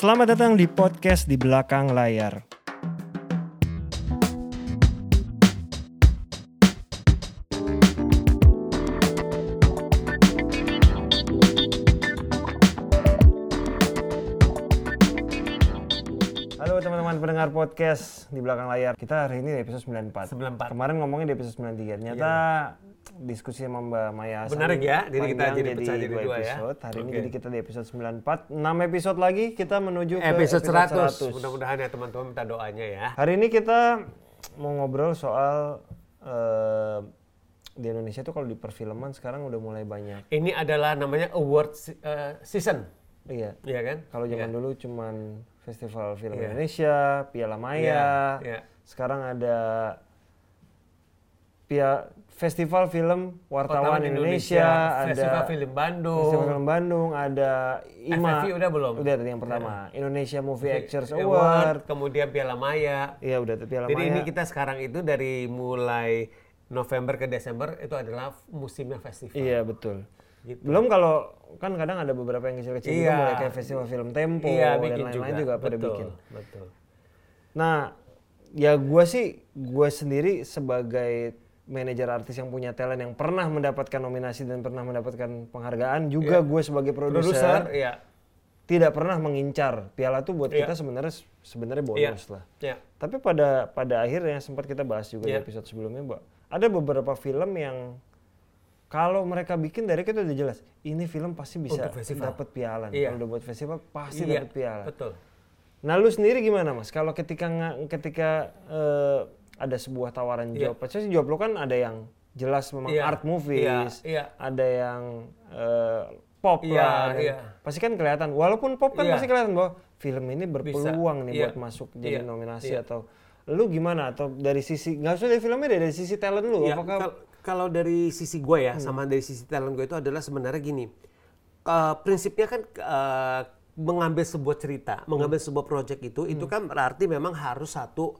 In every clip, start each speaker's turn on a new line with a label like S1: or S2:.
S1: Selamat datang di podcast di belakang layar. Halo teman-teman pendengar podcast di belakang layar. Kita hari ini di episode 94.
S2: 94.
S1: Kemarin ngomongin di episode 93. Ternyata diskusi sama Mbak Maya
S2: Menarik ya, jadi kita jadi pecah jadi
S1: dua
S2: ya.
S1: episode. Hari ini
S2: Oke.
S1: jadi kita di episode 94. 6 episode lagi kita menuju ke
S2: Episode 100.
S1: 100.
S2: Mudah-mudahan ya teman-teman minta doanya ya.
S1: Hari ini kita mau ngobrol soal eh, di Indonesia tuh kalau di perfilman sekarang udah mulai banyak.
S2: Ini adalah namanya award eh, season,
S1: Iya.
S2: iya kan?
S1: Kalau zaman
S2: Iya.
S1: dulu cuman Festival Film
S2: Iya.
S1: Indonesia, Piala Maya.
S2: Iya, iya.
S1: Sekarang ada Pia Festival Film Wartawan, Indonesia,
S2: Festival
S1: ada
S2: Film Bandung,
S1: Festival Film Bandung, ada IMA.
S2: FFI udah belum?
S1: Udah tadi yang pertama. Indonesia Movie Actors
S2: Award,
S1: Award.
S2: kemudian Piala Maya.
S1: Iya, udah tuh Piala
S2: Jadi
S1: Maya.
S2: ini kita sekarang itu dari mulai November ke Desember itu adalah musimnya festival.
S1: Iya, betul.
S2: Gitu.
S1: Belum kalau kan kadang ada beberapa yang kecil-kecil juga
S2: Iya.
S1: mulai kayak festival film Tempo
S2: Iya,
S1: dan lain-lain juga, pada
S2: betul,
S1: bikin.
S2: Betul.
S1: Nah, ya gue sih, gue sendiri sebagai manajer artis yang punya talent yang pernah mendapatkan nominasi dan pernah mendapatkan penghargaan, juga gue sebagai
S2: Produser, iya.
S1: tidak pernah mengincar piala tuh buat
S2: Iya.
S1: kita sebenarnya sebenarnya
S2: Iya.
S1: bonus lah.
S2: Iya.
S1: Tapi pada pada akhirnya sempat kita bahas juga
S2: Iya.
S1: di episode sebelumnya, Mbak. Ada beberapa film yang kalau mereka bikin dari kita udah jelas, ini film pasti bisa
S2: Untuk festival.
S1: dapat piala. nih.
S2: Iya.
S1: Kalau udah buat festival pasti
S2: Iya,
S1: dapat piala.
S2: Betul.
S1: Nah, lu sendiri gimana, Mas? Kalau ketika ketika eh, ada sebuah tawaran
S2: Iya.
S1: job, pasti job lu kan ada yang jelas memang
S2: Iya,
S1: art movies,
S2: iya, iya.
S1: ada yang eh, pop
S2: Iya,
S1: lah,
S2: iya.
S1: pasti kan kelihatan. Walaupun pop kan
S2: Iya.
S1: pasti kelihatan bahwa film ini berpeluang nih
S2: iya,
S1: buat masuk jadi
S2: iya,
S1: nominasi
S2: iya.
S1: atau lu gimana atau dari sisi nggak usah dari filmnya deh, dari sisi talent lu
S2: Ya,
S1: apakah
S2: kal- kalau dari sisi gue
S1: Hmm.
S2: ya, sama dari sisi talent gue itu adalah sebenarnya gini. Eh, prinsipnya kan eh, mengambil sebuah cerita, mengambil
S1: Hmm.
S2: sebuah project itu, itu kan berarti memang harus satu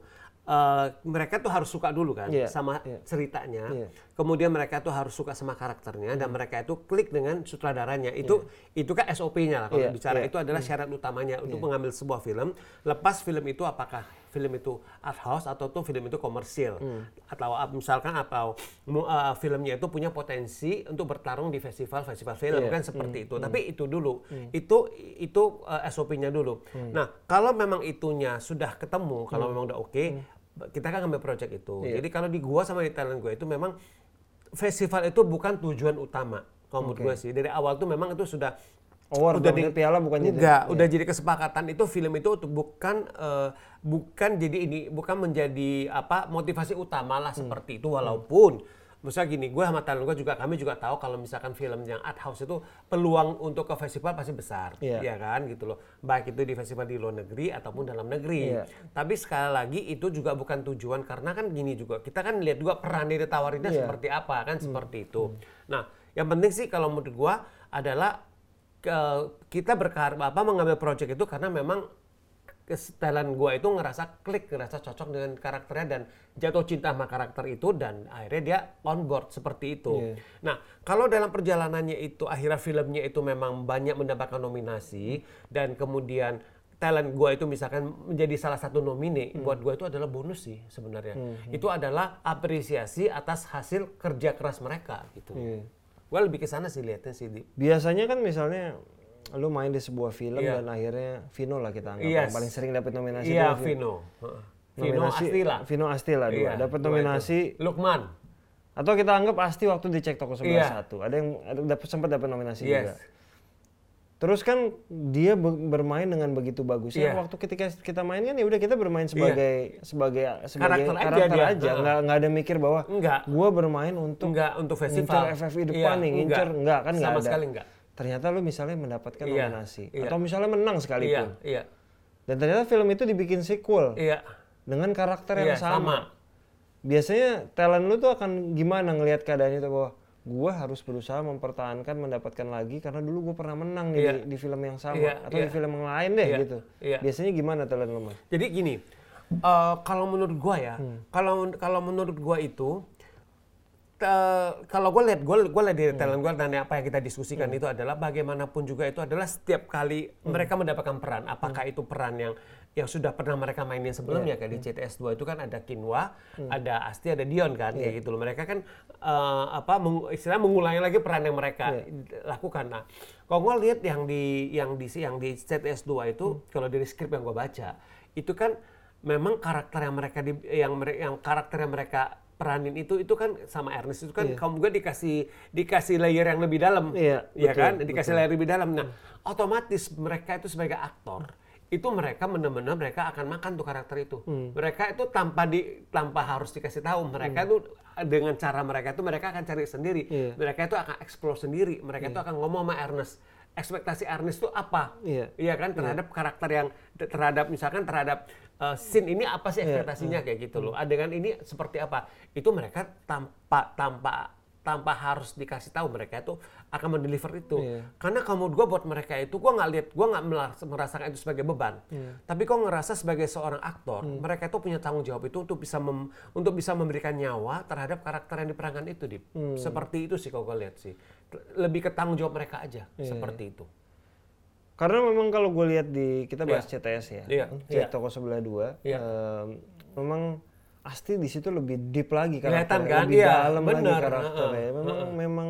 S2: eh, mereka tuh harus suka dulu kan
S1: Iya,
S2: sama
S1: iya.
S2: ceritanya.
S1: Iya.
S2: Kemudian mereka tuh harus suka sama karakternya dan mereka itu klik dengan sutradaranya. Itu itu kan SOP-nya lah kalau
S1: Iya,
S2: bicara
S1: iya.
S2: itu adalah syarat utamanya untuk mengambil sebuah film. Lepas film itu apakah film itu art house atau tuh film itu komersil atau uh, misalkan atau uh, filmnya itu punya potensi untuk bertarung di festival-festival film
S1: Iya.
S2: kan seperti itu. Tapi itu dulu. Itu itu uh, SOP-nya dulu. Nah, kalau memang itunya sudah ketemu, kalau memang udah oke, kita kan ngambil project itu.
S1: Iya.
S2: Jadi kalau di gua sama di talent gue itu memang festival itu bukan tujuan utama. Kalau menurut gue sih dari awal tuh memang itu sudah
S1: award
S2: udah di-
S1: piala bukan jadi
S2: enggak udah jadi kesepakatan itu film itu untuk bukan eh, bukan jadi ini bukan menjadi apa motivasi utama
S1: Hmm.
S2: lah seperti itu walaupun misalnya gini gue sama talent gue juga kami juga tahu kalau misalkan film yang art house itu peluang untuk ke festival pasti besar
S1: Iya.
S2: ya kan gitu loh baik itu di festival di luar negeri ataupun dalam negeri
S1: Iya.
S2: tapi sekali lagi itu juga bukan tujuan karena kan gini juga kita kan lihat juga peran yang ditawarinnya
S1: Iya.
S2: seperti apa kan seperti itu nah yang penting sih kalau menurut gua adalah ke- kita berkar apa mengambil project itu karena memang kesetelan gua itu ngerasa klik ngerasa cocok dengan karakternya dan jatuh cinta sama karakter itu dan akhirnya dia on board seperti itu.
S1: Iya.
S2: Nah kalau dalam perjalanannya itu akhirnya filmnya itu memang banyak mendapatkan nominasi dan kemudian talent gua itu misalkan menjadi salah satu nomine
S1: Hmm.
S2: buat gua itu adalah bonus sih sebenarnya. Itu adalah apresiasi atas hasil kerja keras mereka gitu.
S1: Iya.
S2: Gue lebih ke sana sih lihatnya sih. Di.
S1: Biasanya kan misalnya lu main di sebuah film
S2: Iya.
S1: dan akhirnya Vino lah kita anggap
S2: Yes.
S1: yang paling sering dapat nominasi
S2: Iya,
S1: itu
S2: Vino. Vino
S1: nominasi
S2: Astila.
S1: Vino Astila dua
S2: Iya,
S1: dapat nominasi
S2: itu. Lukman.
S1: atau kita anggap Asti waktu dicek toko sebelah
S2: Iya.
S1: satu ada yang dapat sempat dapat nominasi
S2: Yes.
S1: juga terus kan dia be- bermain dengan begitu bagusnya
S2: Iya.
S1: waktu ketika kita main kan ya udah kita bermain sebagai sebagai sebagai
S2: Karakter aja
S1: karakter aja
S2: Heeh.
S1: nggak nggak ada mikir bahwa
S2: Enggak.
S1: gua bermain untuk
S2: Enggak untuk festival.
S1: FFI depan
S2: Iya,
S1: nih ngincer enggak kan enggak
S2: Sama
S1: ada
S2: sekali enggak.
S1: Ternyata lu misalnya mendapatkan
S2: Iya,
S1: nominasi
S2: iya.
S1: atau misalnya menang
S2: Iya,
S1: sekalipun
S2: iya.
S1: dan ternyata film itu dibikin sequel
S2: Iya.
S1: dengan karakter yang
S2: Iya,
S1: sama.
S2: sama.
S1: Biasanya talent lu tuh akan gimana ngelihat keadaan itu bahwa gua harus berusaha mempertahankan mendapatkan lagi karena dulu gua pernah menang nih
S2: Iya.
S1: di, di film yang sama
S2: Iya,
S1: atau
S2: iya.
S1: di film yang lain deh
S2: Iya,
S1: gitu.
S2: iya.
S1: Biasanya gimana talent lu, Mas?
S2: Jadi gini, eh, kalau menurut gua ya,
S1: Hmm.
S2: kalau kalau menurut gua itu te- kalau gue lihat gue gue lihat di talent gue dan apa yang kita diskusikan itu adalah bagaimanapun juga itu adalah setiap kali mereka mendapatkan peran. Apakah itu peran yang yang sudah pernah mereka mainin sebelumnya? Kayak di CTS 2 itu kan ada Kinwa, ada Asti, ada Dion kan kayak gitu loh. Mereka kan eh, apa meng, istilahnya mengulangi lagi peran yang mereka lakukan. Nah, kalau gue lihat yang di yang di yang di CTS 2 itu kalau dari skrip yang gue baca itu kan memang karakter yang mereka di, yang yang karakter yang mereka peranin itu itu kan sama Ernest itu kan kamu juga dikasih dikasih layer yang lebih dalam.
S1: Iya,
S2: ya
S1: betul,
S2: kan dikasih layer lebih dalam. Nah otomatis mereka itu sebagai aktor itu mereka benar-benar mereka akan makan tuh karakter itu.
S1: Hmm.
S2: mereka itu tanpa di tanpa harus dikasih tahu mereka itu dengan cara mereka itu mereka akan cari sendiri.
S1: Iya.
S2: mereka itu akan explore sendiri. Mereka itu akan ngomong sama Ernest ekspektasi Ernest itu apa
S1: Iya.
S2: Iya kan terhadap karakter yang terhadap misalkan terhadap uh, scene ini apa
S1: Iya.
S2: sih ekspektasinya kayak gitu loh. Adegan ini seperti apa? Itu mereka tanpa tanpa tanpa harus dikasih tahu mereka itu akan mendeliver itu.
S1: Iya.
S2: Karena kamu gua buat mereka itu gua nggak lihat gua nggak merasakan itu sebagai beban.
S1: Iya.
S2: Tapi kok ngerasa sebagai seorang aktor,
S1: Hmm.
S2: mereka itu punya tanggung jawab itu untuk bisa mem- untuk bisa memberikan nyawa terhadap karakter yang diperankan itu, Dip.
S1: Hmm.
S2: Seperti itu sih kalau gue lihat sih. Lebih ke tanggung jawab mereka aja
S1: Iya,
S2: seperti itu.
S1: Karena memang kalau gue lihat di kita bahas
S2: Iya.
S1: CTS ya,
S2: Iya,
S1: cek
S2: iya.
S1: toko sebelah dua,
S2: Iya.
S1: em, memang Asti di situ lebih deep lagi
S2: Kelihatan
S1: karakternya,
S2: kan?
S1: lebih
S2: Iya,
S1: dalam lagi
S2: bener.
S1: karakternya.
S2: Heeh,
S1: Memang memang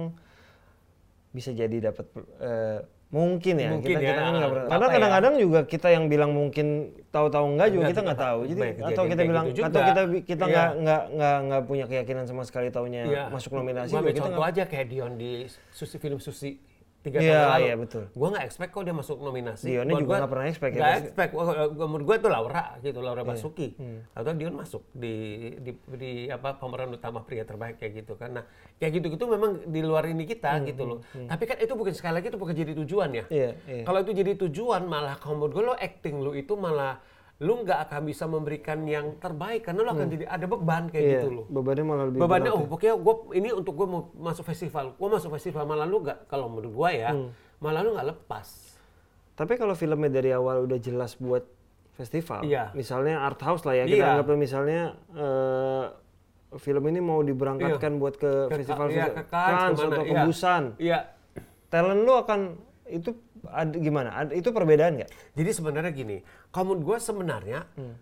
S1: bisa jadi dapat eh, mungkin ya
S2: Mungkin
S1: kita
S2: ya,
S1: kita kan nggak pernah. Karena
S2: ya?
S1: kadang-kadang juga kita yang bilang mungkin tahu-tahu enggak juga
S2: Enggak
S1: kita nggak
S2: juga
S1: tahu. Jadi atau kita bilang
S2: gitu
S1: atau
S2: juga.
S1: kita kita
S2: Iya.
S1: nggak nggak nggak nggak punya keyakinan sama sekali taunya
S2: Iya.
S1: masuk nominasi. Juga
S2: ambil
S1: kita
S2: contoh
S1: nggak
S2: aja kayak Dion di Susi film Susi tiga
S1: Iya,
S2: tahun lalu.
S1: iya, betul.
S2: Gue nggak expect kok dia masuk nominasi. Buat
S1: juga nggak pernah expect ya, pasti.
S2: expect. Menurut gue itu Laura gitu,
S1: Iya.
S2: Laura Basuki.
S1: Hmm.
S2: Atau Dion masuk di, di di apa pemeran utama pria terbaik kayak gitu kan. Nah kayak gitu-gitu memang di luar ini kita gitu loh. Tapi kan itu bukan sekali lagi itu bukan jadi tujuan ya.
S1: Hmm, Iya, iya.
S2: Kalau itu jadi tujuan malah kalau menurut gue lo acting lo itu malah lu nggak akan bisa memberikan yang terbaik karena lo akan jadi ada beban kayak
S1: Iya,
S2: gitu loh
S1: bebannya malah lebih
S2: bebannya oh pokoknya gue ini untuk gue mau masuk festival gue masuk festival malah lu nggak kalau menurut gue ya
S1: Hmm.
S2: malah lu nggak lepas
S1: Tapi kalau filmnya dari awal udah jelas buat festival,
S2: Iya.
S1: misalnya art house lah ya, kita
S2: Iya.
S1: anggapnya misalnya eh, film ini mau diberangkatkan buat ke,
S2: Ke-
S1: festival
S2: iya, ke Cannes,
S1: atau ke
S2: iya.
S1: Busan,
S2: iya
S1: talent lu akan itu ada gimana? Ada, itu perbedaan nggak?
S2: jadi sebenarnya gini menurut gue sebenarnya
S1: Hmm.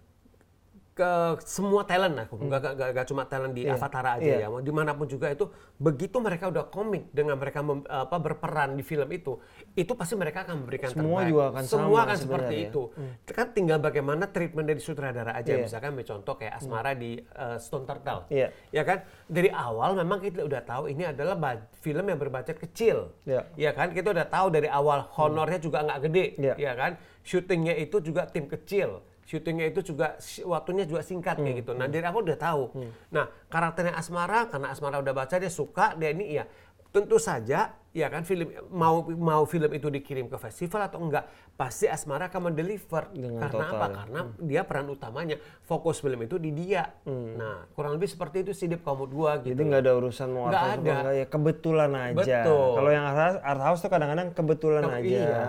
S2: Ke semua talent lah, nggak nggak- nggak- nggak cuma talent di
S1: Iya,
S2: Avatar aja
S1: iya.
S2: ya, di mana pun juga itu begitu mereka udah komik dengan mereka mem- apa berperan di film itu, itu pasti mereka akan memberikan
S1: Semua
S2: terbaik.
S1: juga akan
S2: Semua
S1: sama
S2: akan seperti
S1: sebenarnya.
S2: itu. Kan tinggal bagaimana treatment dari sutradara aja,
S1: Iya.
S2: misalkan contoh kayak Asmara di uh, Stone Turtle,
S1: Iya.
S2: ya kan dari awal memang kita udah tahu ini adalah film yang berbudget kecil,
S1: Iya.
S2: ya kan kita udah tahu dari awal honornya juga nggak gede,
S1: Iya.
S2: ya kan syutingnya itu juga tim kecil syutingnya itu juga waktunya juga singkat
S1: Hmm.
S2: kayak gitu. Nah dari awal udah tahu. Nah karakternya Asmara karena Asmara udah baca dia suka dia ini ya tentu saja ya kan film mau mau film itu dikirim ke festival atau enggak pasti Asmara akan mendeliver
S1: Dengan
S2: karena
S1: total
S2: apa?
S1: ya.
S2: Karena dia peran utamanya fokus film itu di dia. Nah kurang lebih seperti itu sih Dip kalau menurut gua gitu.
S1: Jadi nggak ada urusan mau apa
S2: ada.
S1: enggak ya kebetulan aja.
S2: Betul.
S1: Kalau yang art house, tuh kadang-kadang kebetulan
S2: Ke-
S1: aja.
S2: iya.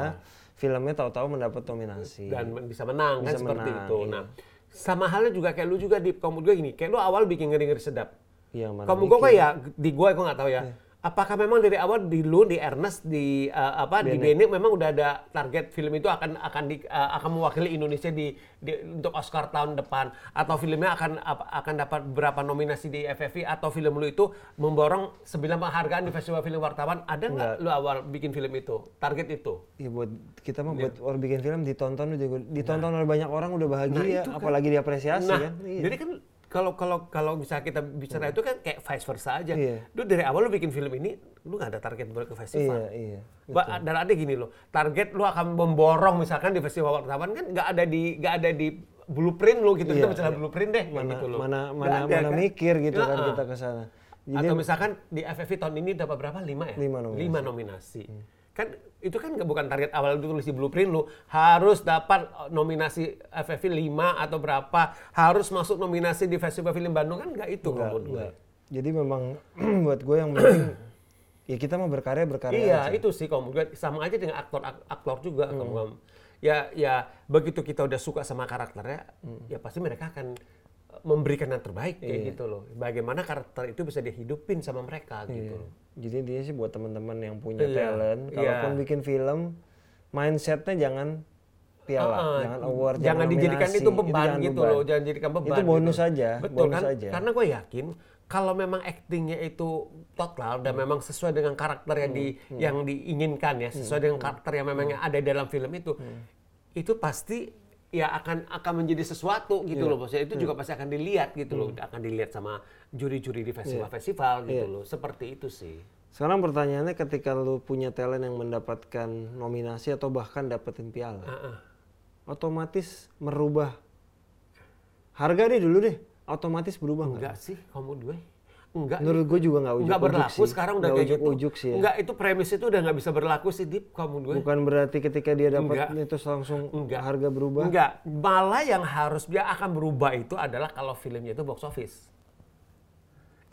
S1: Filmnya tahu-tahu mendapat nominasi.
S2: dan bisa menang kan
S1: Bisa
S2: seperti
S1: menang,
S2: itu.
S1: iya.
S2: Nah, sama halnya juga kayak lu juga di kamu gue gini, kayak lu awal bikin ngeri-ngeri sedap.
S1: Iya, mana
S2: Kamu.
S1: Iya.
S2: gue ya di gue gue nggak tahu ya. Apakah memang dari awal di lu di Ernest di uh, apa di Benik memang udah ada target film itu akan akan di, uh, akan mewakili Indonesia di, di untuk Oscar tahun depan atau filmnya akan akan dapat beberapa nominasi di FFI atau film lu itu memborong sembilan penghargaan di Festival Film Wartawan ada nggak lu awal bikin film itu target itu?
S1: Ya buat kita mah
S2: Iya.
S1: buat orang bikin film ditonton juga ditonton oleh banyak orang udah bahagia,
S2: Nah, kan.
S1: apalagi diapresiasi
S2: Nah,
S1: kan. Iya.
S2: jadi kan kalau kalau kalau bisa kita bicara itu kan kayak vice versa aja.
S1: Iya.
S2: Lu dari awal lu bikin film ini, lu nggak ada target buat ke
S1: iya,
S2: festival.
S1: iya.
S2: Ba- dan ada gini loh, target lu akan memborong misalkan di festival wartawan kan nggak ada di nggak ada di blueprint lu gitu.
S1: Iya,
S2: Kita bicara
S1: iya.
S2: blueprint deh
S1: Mana
S2: gitu loh.
S1: mana mana
S2: ada,
S1: mana
S2: kan?
S1: mikir gitu kan
S2: Ya,
S1: kita ke sana.
S2: Atau misalkan di FFI tahun ini dapat berapa? Lima ya?
S1: Lima nominasi. Hmm.
S2: Lima nominasi. Kan itu kan bukan target awal itu tulis di blueprint lu harus dapat uh, nominasi FFI 5 atau berapa harus masuk nominasi di Festival Film Bandung kan nggak itu
S1: enggak,
S2: gue.
S1: enggak. Jadi memang buat gue yang penting ya kita mau berkarya berkarya
S2: Iya
S1: aja.
S2: itu sih kalau menurut gue sama aja dengan aktor ak- aktor juga
S1: Hmm.
S2: kamu- kamu. ya ya begitu kita udah suka sama karakternya
S1: Hmm.
S2: ya pasti mereka akan memberikan yang terbaik
S1: Iya.
S2: kayak gitu loh. Bagaimana karakter itu bisa dihidupin sama mereka gitu. loh.
S1: Jadi dia sih buat teman-teman yang punya
S2: Iya,
S1: talent, kalaupun
S2: iya.
S1: bikin film, mindsetnya jangan piala,
S2: Ah,
S1: jangan award,
S2: jangan dijadikan
S1: nominasi.
S2: itu beban
S1: jangan
S2: gitu
S1: beban.
S2: loh, jangan jadikan beban.
S1: Itu bonus
S2: gitu.
S1: aja,
S2: Betul
S1: bonus
S2: kan?
S1: aja.
S2: Karena gue yakin kalau memang aktingnya itu total dan memang sesuai dengan karakter yang di yang diinginkan ya, sesuai dengan karakter yang memang yang ada dalam film itu, itu pasti ya akan akan menjadi sesuatu gitu loh maksudnya. Itu juga pasti akan dilihat gitu loh akan dilihat sama juri-juri di festival-festival gitu loh. Seperti itu sih.
S1: Sekarang pertanyaannya ketika lu punya talent yang mendapatkan nominasi atau bahkan dapetin piala,
S2: Heeh.
S1: otomatis merubah. Harga deh dulu deh, otomatis berubah nggak?
S2: enggak sih kamu gue enggak
S1: Menurut gue juga nggak ujuk
S2: nggak berlaku sekarang udah kayak gitu.
S1: ujuk sih ya.
S2: Enggak, itu premis itu udah nggak bisa berlaku sih Dip kamu gue.
S1: Bukan berarti ketika dia dapat
S2: Enggak.
S1: itu langsung
S2: Enggak.
S1: harga berubah.
S2: Enggak, malah yang harus dia akan berubah itu adalah kalau filmnya itu box office.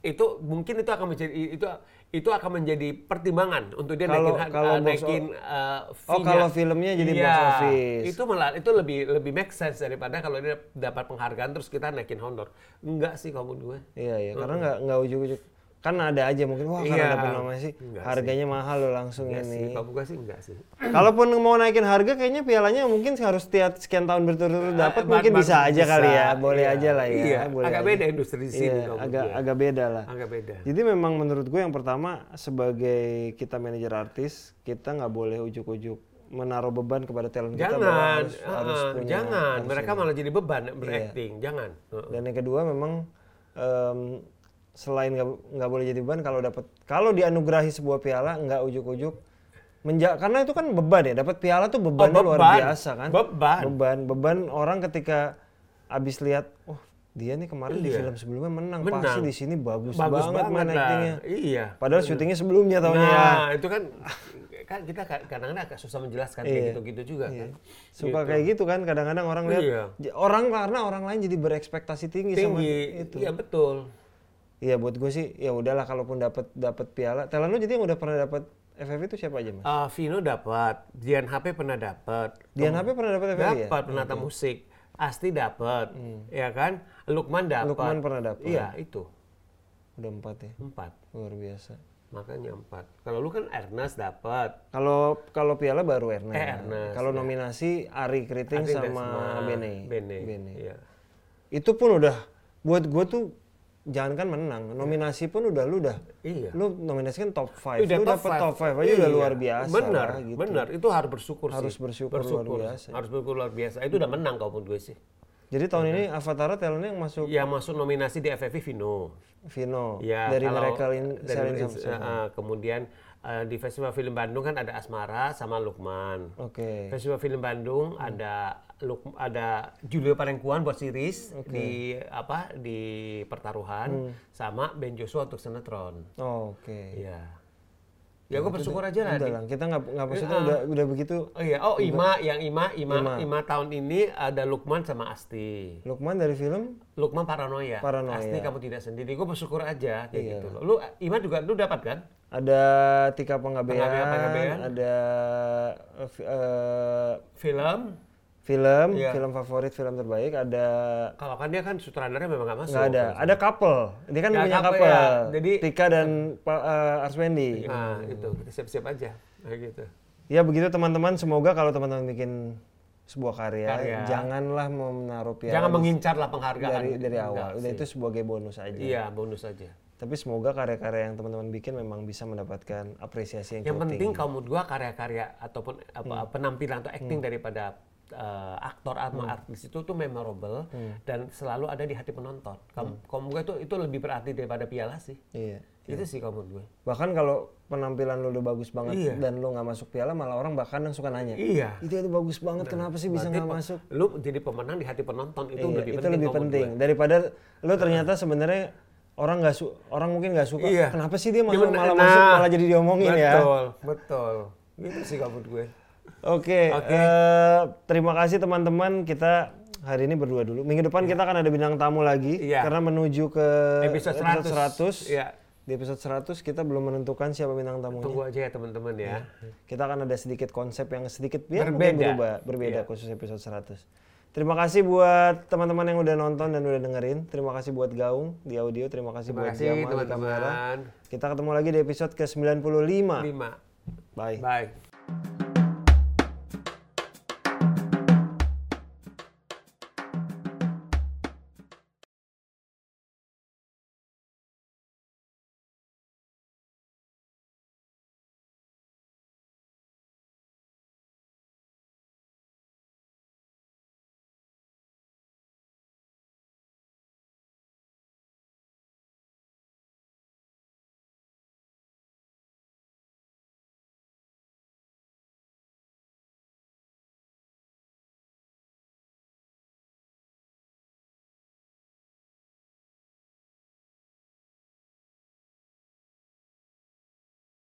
S2: Itu mungkin itu akan menjadi itu itu akan menjadi pertimbangan untuk dia
S1: Kalau-
S2: naikin
S1: kalau
S2: uh,
S1: box
S2: naikin uh,
S1: Oh, kalau filmnya jadi box
S2: Iya,
S1: office.
S2: Itu malah itu lebih lebih make sense daripada kalau dia dapat penghargaan terus kita naikin honor. Enggak sih kamu dua.
S1: Iya iya, karena nggak nggak ujuk-ujuk. Kan ada aja mungkin wah
S2: Iya.
S1: dapat nominasi
S2: Enggak
S1: harganya mahal loh langsung
S2: Enggak sih,
S1: ini.
S2: kamu gue sih enggak sih.
S1: Kalaupun mau naikin harga kayaknya pialanya mungkin harus tiap sekian tahun berturut-turut dapat
S2: Eh,
S1: mungkin
S2: baru
S1: bisa aja
S2: bisa,
S1: kali ya, boleh
S2: iya.
S1: aja lah ya.
S2: Iya,
S1: boleh
S2: agak
S1: aja.
S2: beda industri di sini
S1: Iya, agak
S2: gue.
S1: agak beda lah.
S2: Agak beda.
S1: Jadi memang menurut gue yang pertama sebagai kita manajer artis kita nggak boleh ujuk-ujuk menaruh beban kepada talent kita
S2: Jangan,
S1: harus, harus
S2: uh-uh,
S1: punya
S2: jangan.
S1: harus
S2: Mereka
S1: ini.
S2: malah jadi beban berakting. Jangan. Uh-uh.
S1: Dan yang kedua memang em, selain nggak boleh jadi beban kalau dapat kalau dianugerahi sebuah piala nggak ujuk-ujuk menja karena itu kan beban ya dapat piala tuh
S2: Oh,
S1: luar
S2: beban.
S1: biasa kan
S2: Beban.
S1: beban beban orang ketika abis lihat oh dia nih kemarin di
S2: Iya.
S1: film sebelumnya menang,
S2: Menang.
S1: pasti di sini bagus,
S2: Bagus
S1: banget, main
S2: lah.
S1: actingnya
S2: Iya.
S1: padahal syutingnya sebelumnya tahunnya ya
S2: Nah, itu kan kan kita ka- kadang-kadang agak susah menjelaskan kayak
S1: Iya.
S2: gitu-gitu juga
S1: Iya.
S2: kan.
S1: suka kayak gitu kan kadang-kadang orang lihat
S2: Iya.
S1: orang karena orang lain jadi berekspektasi tinggi, sama
S2: Tinggi.
S1: itu
S2: Iya betul.
S1: Iya buat gue sih ya udahlah kalaupun dapat dapat piala. Talent lu jadi yang udah pernah dapat FFV itu siapa aja mas?
S2: Uh, Vino dapat, Dian HP pernah dapat.
S1: Dian HP pernah dapat FFV ya?
S2: Dapat penata musik. Asti dapat, ya kan? Lukman dapat.
S1: Lukman pernah dapat.
S2: Iya, itu.
S1: Udah empat ya,
S2: Empat.
S1: luar biasa.
S2: Makanya empat. Kalau lu kan Ernest dapat.
S1: Kalau kalau piala baru Ernest.
S2: Eh, Ernest,
S1: Kalau nominasi Ari Kriting sama Bene.
S2: Bene.
S1: Bene.
S2: Iya.
S1: Itu pun udah buat gue tuh jangan kan menang, nominasi pun udah lu udah
S2: Iya.
S1: lu nominasi kan top 5,
S2: Udah
S1: lu dapat top 5 aja udah
S2: Iya.
S1: luar biasa
S2: Benar,
S1: lah, gitu.
S2: benar. Itu harus bersyukur
S1: Harus
S2: sih.
S1: bersyukur luar biasa.
S2: Harus bersyukur luar biasa. Itu udah menang kalau menurut gue sih.
S1: Jadi tahun ini Avatar talentnya yang masuk
S2: Yang masuk nominasi di FFV Vino.
S1: Vino
S2: Ya,
S1: dari
S2: kalau-
S1: mereka in,
S2: dari eh, kemudian eh, di Festival Film Bandung kan ada Asmara sama Lukman.
S1: Oke.
S2: Festival Film Bandung ada Luk, ada Julio Parengkuan buat series di apa di pertaruhan sama Ben Joshua untuk sinetron.
S1: Oh, Oke.
S2: Iya. Ya gue bersyukur aja lah.
S1: Udah lah, kita nggak nggak maksudnya udah udah begitu.
S2: Oh iya, oh Ima, yang Ima, Ima,
S1: Ima.
S2: Ima, tahun ini ada Lukman sama Asti.
S1: Lukman dari film
S2: Lukman paranoia.
S1: Paranoia.
S2: Asti kamu tidak sendiri. Gue bersyukur aja kayak
S1: Iya.
S2: gitu loh. Lu Ima juga lu dapat kan?
S1: ada Tika Penggabean,
S2: Penggabean.
S1: ada eh,
S2: Film.
S1: Film,
S2: Iya.
S1: film favorit, film terbaik, ada
S2: Kalau kan dia kan sutradaranya memang nggak masuk.
S1: nggak ada, ada couple. Dia kan
S2: Ya,
S1: punya
S2: couple,
S1: couple.
S2: ya. Jadi-
S1: Tika dan eh, Arswendi.
S2: Nah itu siap-siap aja. Kayak gitu.
S1: Ya begitu teman-teman, semoga kalau teman-teman bikin sebuah karya,
S2: Karya.
S1: janganlah menaruh piala
S2: Jangan mengincar lah penghargaan.
S1: dari dari
S2: Enggak
S1: awal. Udah
S2: sih.
S1: itu sebagai bonus aja.
S2: Iya bonus aja.
S1: Tapi semoga karya-karya yang teman-teman bikin memang bisa mendapatkan apresiasi yang,
S2: Yang
S1: cukup
S2: penting
S1: tinggi.
S2: kalau menurut gua karya-karya ataupun apa,
S1: Hmm.
S2: penampilan atau acting daripada uh, aktor atau artis itu tuh memorable
S1: Hmm.
S2: dan selalu ada di hati penonton. Kamu, menurut gua itu itu lebih berarti daripada piala sih.
S1: Iya.
S2: Itu sih kalau menurut gue.
S1: Bahkan kalau penampilan lu udah bagus banget
S2: Iya.
S1: dan lu nggak masuk piala, malah orang bahkan yang suka nanya.
S2: Iya.
S1: Itu itu bagus banget, kenapa sih bisa nggak masuk?
S2: Lu jadi pemenang di hati penonton itu
S1: Iya,
S2: lebih
S1: itu
S2: penting.
S1: lebih
S2: kalau menurut
S1: penting daripada lu ternyata sebenarnya orang nggak su orang mungkin nggak suka.
S2: Iya.
S1: Kenapa sih dia masuk,
S2: Gimana-
S1: malah
S2: nah,
S1: masuk malah jadi diomongin
S2: gue.
S1: ya?
S2: Betul, betul. Gitu sih menurut gue.
S1: Oke,
S2: Oke.
S1: eh, terima kasih teman-teman. Kita hari ini berdua dulu. Minggu depan kita akan ada bintang tamu lagi
S2: Iya.
S1: karena menuju ke
S2: Episode 100.
S1: 100.
S2: Iya.
S1: Di episode 100 kita belum menentukan siapa bintang tamunya.
S2: Tunggu aja ya teman-teman ya.
S1: Kita akan ada sedikit konsep yang sedikit ya,
S2: Berbeda.
S1: berubah, berbeda
S2: Iya.
S1: khusus episode 100. Terima kasih buat teman-teman yang udah nonton dan udah dengerin. Terima kasih buat Gaung di audio. Terima kasih
S2: Terima
S1: buat
S2: kasih
S1: Jamal di kamera.
S2: teman-teman.
S1: Kita ketemu lagi di episode ke-95.
S2: Lima.
S1: Bye.
S2: Bye.